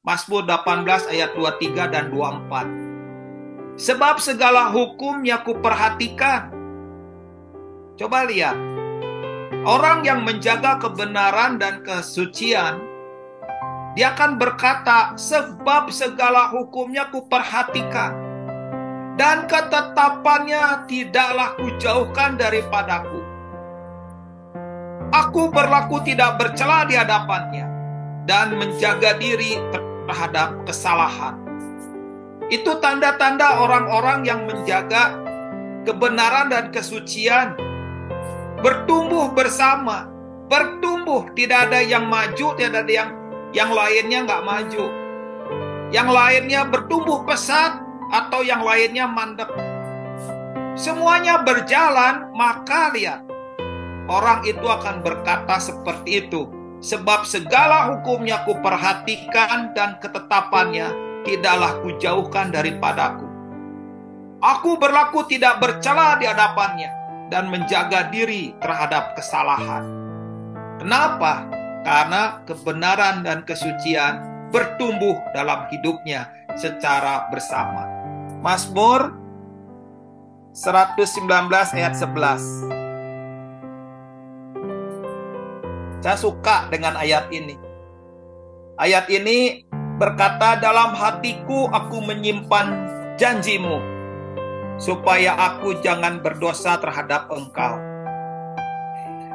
Mazmur 18 ayat 23 dan 24. Sebab segala hukumnya kuperhatikan. Coba lihat. Orang yang menjaga kebenaran dan kesucian, dia akan berkata, sebab segala hukumnya kuperhatikan. Dan ketetapannya tidaklah kujauhkan daripadaku. Aku berlaku tidak bercela di hadapannya dan menjaga diri terhadap kesalahan. Itu tanda-tanda orang-orang yang menjaga kebenaran dan kesucian, bertumbuh bersama, bertumbuh tidak ada yang maju, tidak ada yang yang lainnya nggak maju, yang lainnya bertumbuh pesat atau yang lainnya mandek. Semuanya berjalan, maka lihat orang itu akan berkata seperti itu sebab segala hukumnya kuperhatikan dan ketetapannya tidaklah kujauhkan daripadaku. Aku berlaku tidak bercela di hadapannya dan menjaga diri terhadap kesalahan. Kenapa? Karena kebenaran dan kesucian bertumbuh dalam hidupnya secara bersama. Mazmur 119 ayat 11 Saya suka dengan ayat ini. Ayat ini berkata, "Dalam hatiku aku menyimpan janjimu, supaya aku jangan berdosa terhadap engkau."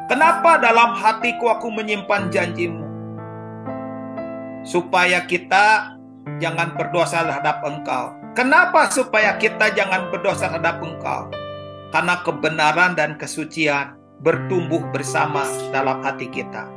Kenapa dalam hatiku aku menyimpan janjimu? Supaya kita jangan berdosa terhadap engkau. Kenapa supaya kita jangan berdosa terhadap engkau? Karena kebenaran dan kesucian bertumbuh bersama dalam hati kita.